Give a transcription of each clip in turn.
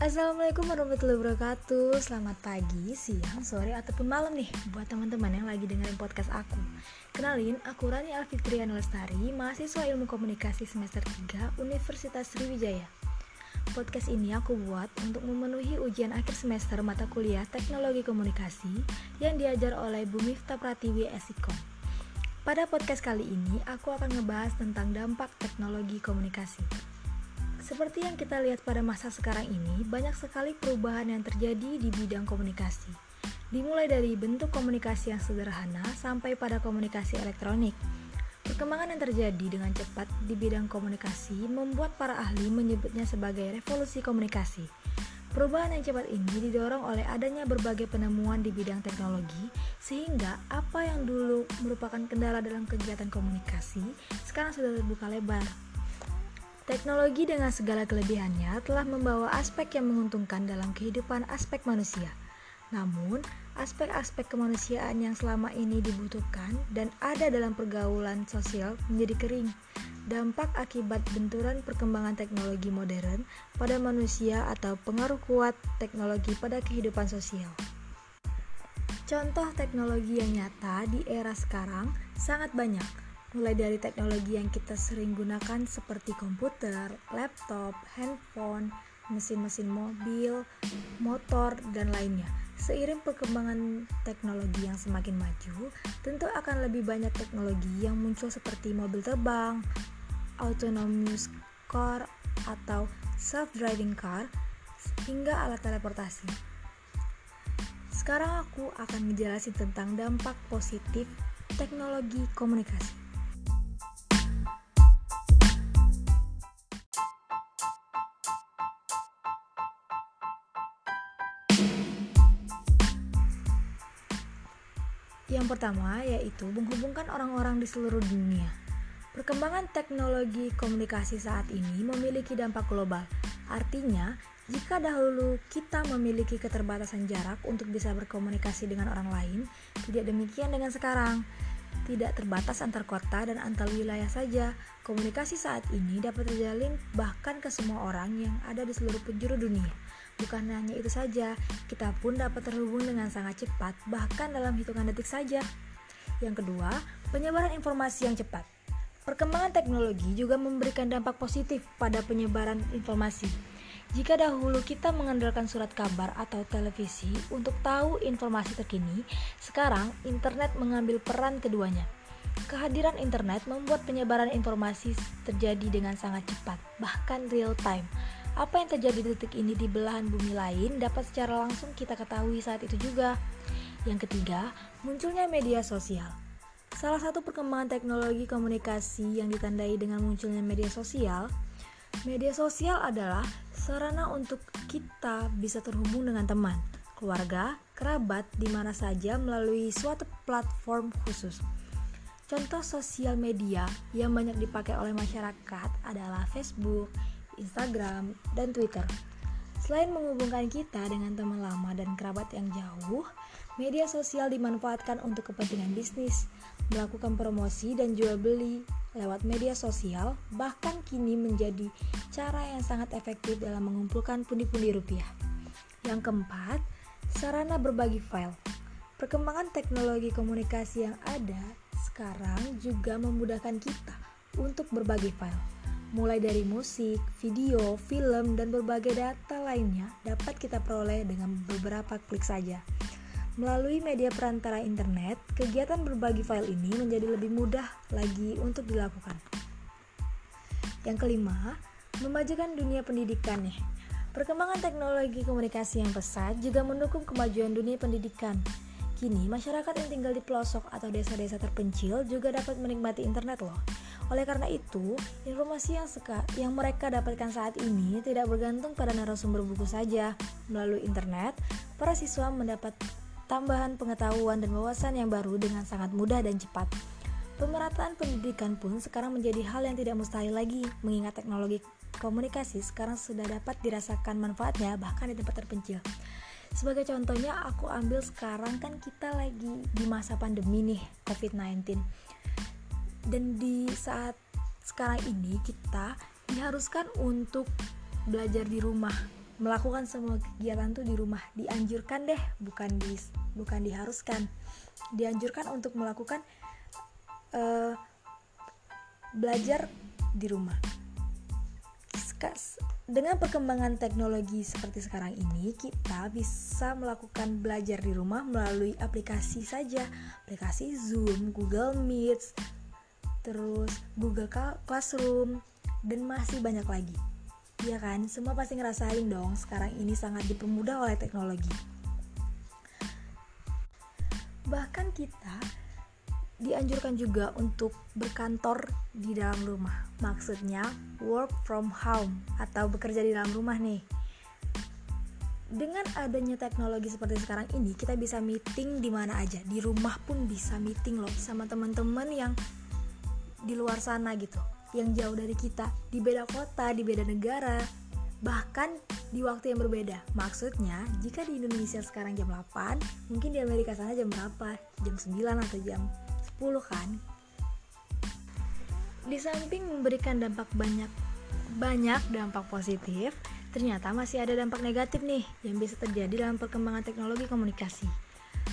Assalamualaikum warahmatullahi wabarakatuh. Selamat pagi, siang, sore, ataupun malam nih Buat teman-teman yang lagi dengerin podcast aku. Kenalin, aku Rani Alfitriana Lestari Mahasiswa ilmu komunikasi semester 3 Universitas Sriwijaya. Podcast ini aku buat untuk memenuhi ujian akhir semester mata kuliah Teknologi Komunikasi Yang diajar oleh Bu Miftah Pratiwi Esikom Pada podcast kali ini, aku akan ngebahas tentang dampak teknologi komunikasi seperti yang kita lihat pada masa sekarang ini, banyak sekali perubahan yang terjadi di bidang komunikasi. Dimulai dari bentuk komunikasi yang sederhana sampai pada komunikasi elektronik. Perkembangan yang terjadi dengan cepat di bidang komunikasi membuat para ahli menyebutnya sebagai revolusi komunikasi. Perubahan yang cepat ini didorong oleh adanya berbagai penemuan di bidang teknologi, sehingga apa yang dulu merupakan kendala dalam kegiatan komunikasi sekarang sudah terbuka lebar. Teknologi dengan segala kelebihannya telah membawa aspek yang menguntungkan dalam kehidupan aspek manusia. Namun, aspek-aspek kemanusiaan yang selama ini dibutuhkan dan ada dalam pergaulan sosial menjadi kering. Dampak akibat benturan perkembangan teknologi modern pada manusia atau pengaruh kuat teknologi pada kehidupan sosial. Contoh teknologi yang nyata di era sekarang sangat banyak mulai dari teknologi yang kita sering gunakan seperti komputer, laptop, handphone, mesin-mesin mobil, motor, dan lainnya. Seiring perkembangan teknologi yang semakin maju, tentu akan lebih banyak teknologi yang muncul seperti mobil terbang, autonomous car, atau self-driving car, hingga alat teleportasi. Sekarang aku akan menjelaskan tentang dampak positif teknologi komunikasi. Yang pertama yaitu menghubungkan orang-orang di seluruh dunia. Perkembangan teknologi komunikasi saat ini memiliki dampak global. Artinya, jika dahulu kita memiliki keterbatasan jarak untuk bisa berkomunikasi dengan orang lain, tidak demikian dengan sekarang. Tidak terbatas antar kota dan antar wilayah saja, komunikasi saat ini dapat terjalin bahkan ke semua orang yang ada di seluruh penjuru dunia. Bukan hanya itu saja, kita pun dapat terhubung dengan sangat cepat, bahkan dalam hitungan detik saja. Yang kedua, penyebaran informasi yang cepat. Perkembangan teknologi juga memberikan dampak positif pada penyebaran informasi. Jika dahulu kita mengandalkan surat kabar atau televisi untuk tahu informasi terkini, sekarang internet mengambil peran keduanya. Kehadiran internet membuat penyebaran informasi terjadi dengan sangat cepat, bahkan real time apa yang terjadi di detik ini di belahan bumi lain dapat secara langsung kita ketahui saat itu juga. Yang ketiga, munculnya media sosial. Salah satu perkembangan teknologi komunikasi yang ditandai dengan munculnya media sosial, media sosial adalah sarana untuk kita bisa terhubung dengan teman, keluarga, kerabat di mana saja melalui suatu platform khusus. Contoh sosial media yang banyak dipakai oleh masyarakat adalah Facebook, Instagram, dan Twitter. Selain menghubungkan kita dengan teman lama dan kerabat yang jauh, media sosial dimanfaatkan untuk kepentingan bisnis, melakukan promosi dan jual beli lewat media sosial, bahkan kini menjadi cara yang sangat efektif dalam mengumpulkan pundi-pundi rupiah. Yang keempat, sarana berbagi file. Perkembangan teknologi komunikasi yang ada sekarang juga memudahkan kita untuk berbagi file mulai dari musik, video, film, dan berbagai data lainnya dapat kita peroleh dengan beberapa klik saja. Melalui media perantara internet, kegiatan berbagi file ini menjadi lebih mudah lagi untuk dilakukan. Yang kelima, memajukan dunia pendidikan. Perkembangan teknologi komunikasi yang pesat juga mendukung kemajuan dunia pendidikan. Kini, masyarakat yang tinggal di pelosok atau desa-desa terpencil juga dapat menikmati internet loh. Oleh karena itu, informasi yang seka, yang mereka dapatkan saat ini tidak bergantung pada narasumber buku saja. Melalui internet, para siswa mendapat tambahan pengetahuan dan wawasan yang baru dengan sangat mudah dan cepat. Pemerataan pendidikan pun sekarang menjadi hal yang tidak mustahil lagi, mengingat teknologi komunikasi sekarang sudah dapat dirasakan manfaatnya bahkan di tempat terpencil. Sebagai contohnya, aku ambil sekarang kan kita lagi di masa pandemi nih, COVID-19 dan di saat sekarang ini kita diharuskan untuk belajar di rumah melakukan semua kegiatan tuh di rumah. Dianjurkan deh bukan di bukan diharuskan. Dianjurkan untuk melakukan uh, belajar di rumah dengan perkembangan teknologi seperti sekarang ini kita bisa melakukan belajar di rumah melalui aplikasi saja. Aplikasi Zoom, Google Meet, terus Google Classroom dan masih banyak lagi. Iya kan, semua pasti ngerasain dong sekarang ini sangat dipermudah oleh teknologi. Bahkan kita dianjurkan juga untuk berkantor di dalam rumah. Maksudnya work from home atau bekerja di dalam rumah nih. Dengan adanya teknologi seperti sekarang ini, kita bisa meeting di mana aja. Di rumah pun bisa meeting loh sama teman-teman yang di luar sana gitu yang jauh dari kita, di beda kota, di beda negara, bahkan di waktu yang berbeda. Maksudnya, jika di Indonesia sekarang jam 8, mungkin di Amerika sana jam berapa? Jam 9 atau jam 10 kan? Di samping memberikan dampak banyak banyak dampak positif, ternyata masih ada dampak negatif nih yang bisa terjadi dalam perkembangan teknologi komunikasi.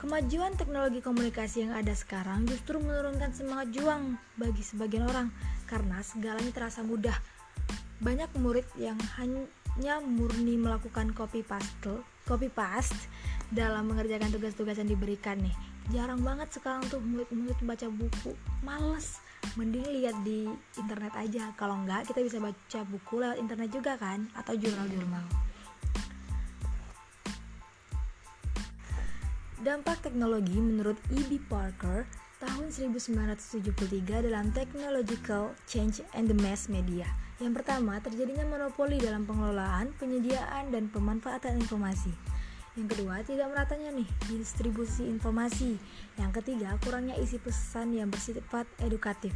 Kemajuan teknologi komunikasi yang ada sekarang justru menurunkan semangat juang bagi sebagian orang karena segalanya terasa mudah. Banyak murid yang hanya murni melakukan copy paste, copy paste dalam mengerjakan tugas-tugas yang diberikan nih. Jarang banget sekarang tuh murid-murid baca buku, males. Mending lihat di internet aja. Kalau enggak, kita bisa baca buku lewat internet juga kan, atau jurnal-jurnal. Dampak teknologi menurut E.B. Parker tahun 1973 dalam Technological Change and the Mass Media. Yang pertama, terjadinya monopoli dalam pengelolaan, penyediaan, dan pemanfaatan informasi. Yang kedua, tidak meratanya nih distribusi informasi. Yang ketiga, kurangnya isi pesan yang bersifat edukatif.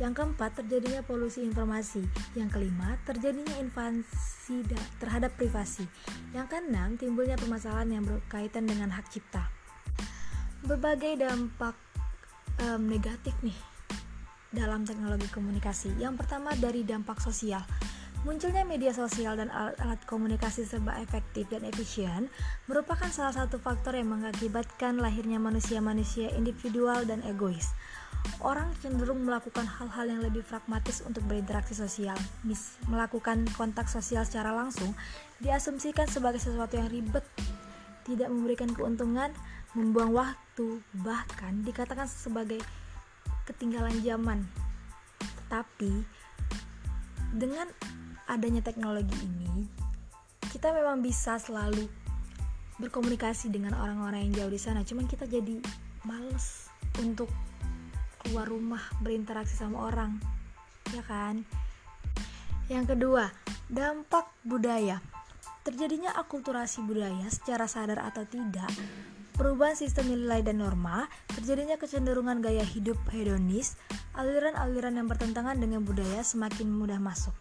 Yang keempat, terjadinya polusi informasi. Yang kelima, terjadinya invasi terhadap privasi. Yang keenam, timbulnya permasalahan yang berkaitan dengan hak cipta. Berbagai dampak um, negatif nih dalam teknologi komunikasi. Yang pertama dari dampak sosial. Munculnya media sosial dan alat-alat komunikasi serba efektif dan efisien merupakan salah satu faktor yang mengakibatkan lahirnya manusia-manusia individual dan egois. Orang cenderung melakukan hal-hal yang lebih pragmatis untuk berinteraksi sosial. Mis melakukan kontak sosial secara langsung diasumsikan sebagai sesuatu yang ribet, tidak memberikan keuntungan, membuang waktu, bahkan dikatakan sebagai ketinggalan zaman. Tetapi dengan adanya teknologi ini, kita memang bisa selalu berkomunikasi dengan orang-orang yang jauh di sana. Cuman kita jadi males untuk keluar rumah berinteraksi sama orang, ya kan? Yang kedua, dampak budaya. Terjadinya akulturasi budaya secara sadar atau tidak perubahan sistem nilai dan norma, terjadinya kecenderungan gaya hidup hedonis, aliran-aliran yang bertentangan dengan budaya semakin mudah masuk.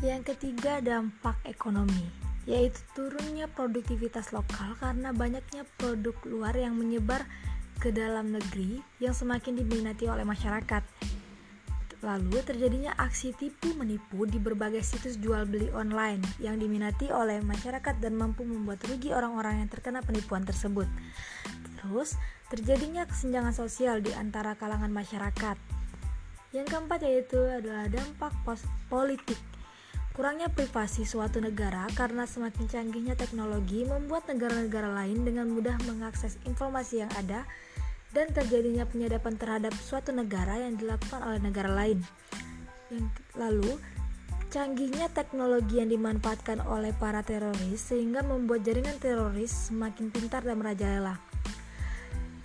Yang ketiga, dampak ekonomi, yaitu turunnya produktivitas lokal karena banyaknya produk luar yang menyebar ke dalam negeri yang semakin diminati oleh masyarakat. Lalu terjadinya aksi tipu menipu di berbagai situs jual beli online yang diminati oleh masyarakat dan mampu membuat rugi orang-orang yang terkena penipuan tersebut. Terus terjadinya kesenjangan sosial di antara kalangan masyarakat. Yang keempat yaitu adalah dampak politik. Kurangnya privasi suatu negara karena semakin canggihnya teknologi membuat negara-negara lain dengan mudah mengakses informasi yang ada dan terjadinya penyadapan terhadap suatu negara yang dilakukan oleh negara lain. Yang lalu, canggihnya teknologi yang dimanfaatkan oleh para teroris sehingga membuat jaringan teroris semakin pintar dan merajalela.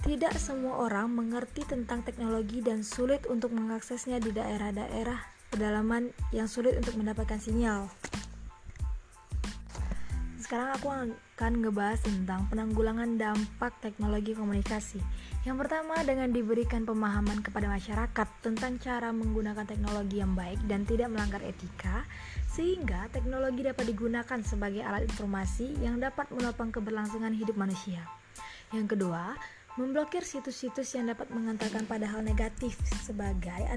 Tidak semua orang mengerti tentang teknologi dan sulit untuk mengaksesnya di daerah-daerah pedalaman yang sulit untuk mendapatkan sinyal. Sekarang aku akan ngebahas tentang penanggulangan dampak teknologi komunikasi. Yang pertama dengan diberikan pemahaman kepada masyarakat tentang cara menggunakan teknologi yang baik dan tidak melanggar etika sehingga teknologi dapat digunakan sebagai alat informasi yang dapat menopang keberlangsungan hidup manusia. Yang kedua, memblokir situs-situs yang dapat mengantarkan pada hal negatif sebagai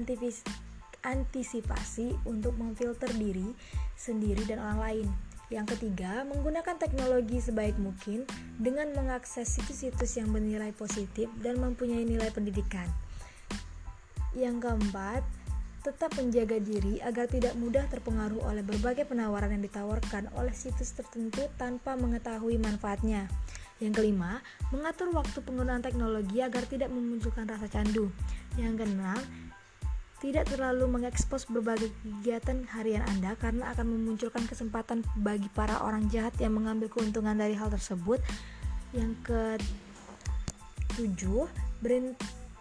antisipasi untuk memfilter diri sendiri dan orang lain. Yang ketiga, menggunakan teknologi sebaik mungkin dengan mengakses situs-situs yang bernilai positif dan mempunyai nilai pendidikan. Yang keempat, tetap menjaga diri agar tidak mudah terpengaruh oleh berbagai penawaran yang ditawarkan oleh situs tertentu tanpa mengetahui manfaatnya. Yang kelima, mengatur waktu penggunaan teknologi agar tidak memunculkan rasa candu. Yang keenam, tidak terlalu mengekspos berbagai kegiatan harian Anda karena akan memunculkan kesempatan bagi para orang jahat yang mengambil keuntungan dari hal tersebut. Yang ketujuh,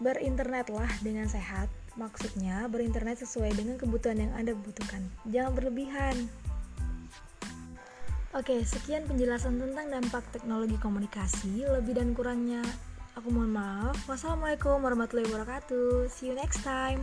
berinternetlah dengan sehat. Maksudnya, berinternet sesuai dengan kebutuhan yang Anda butuhkan. Jangan berlebihan. Oke, sekian penjelasan tentang dampak teknologi komunikasi. Lebih dan kurangnya, aku mohon maaf. Wassalamualaikum warahmatullahi wabarakatuh. See you next time.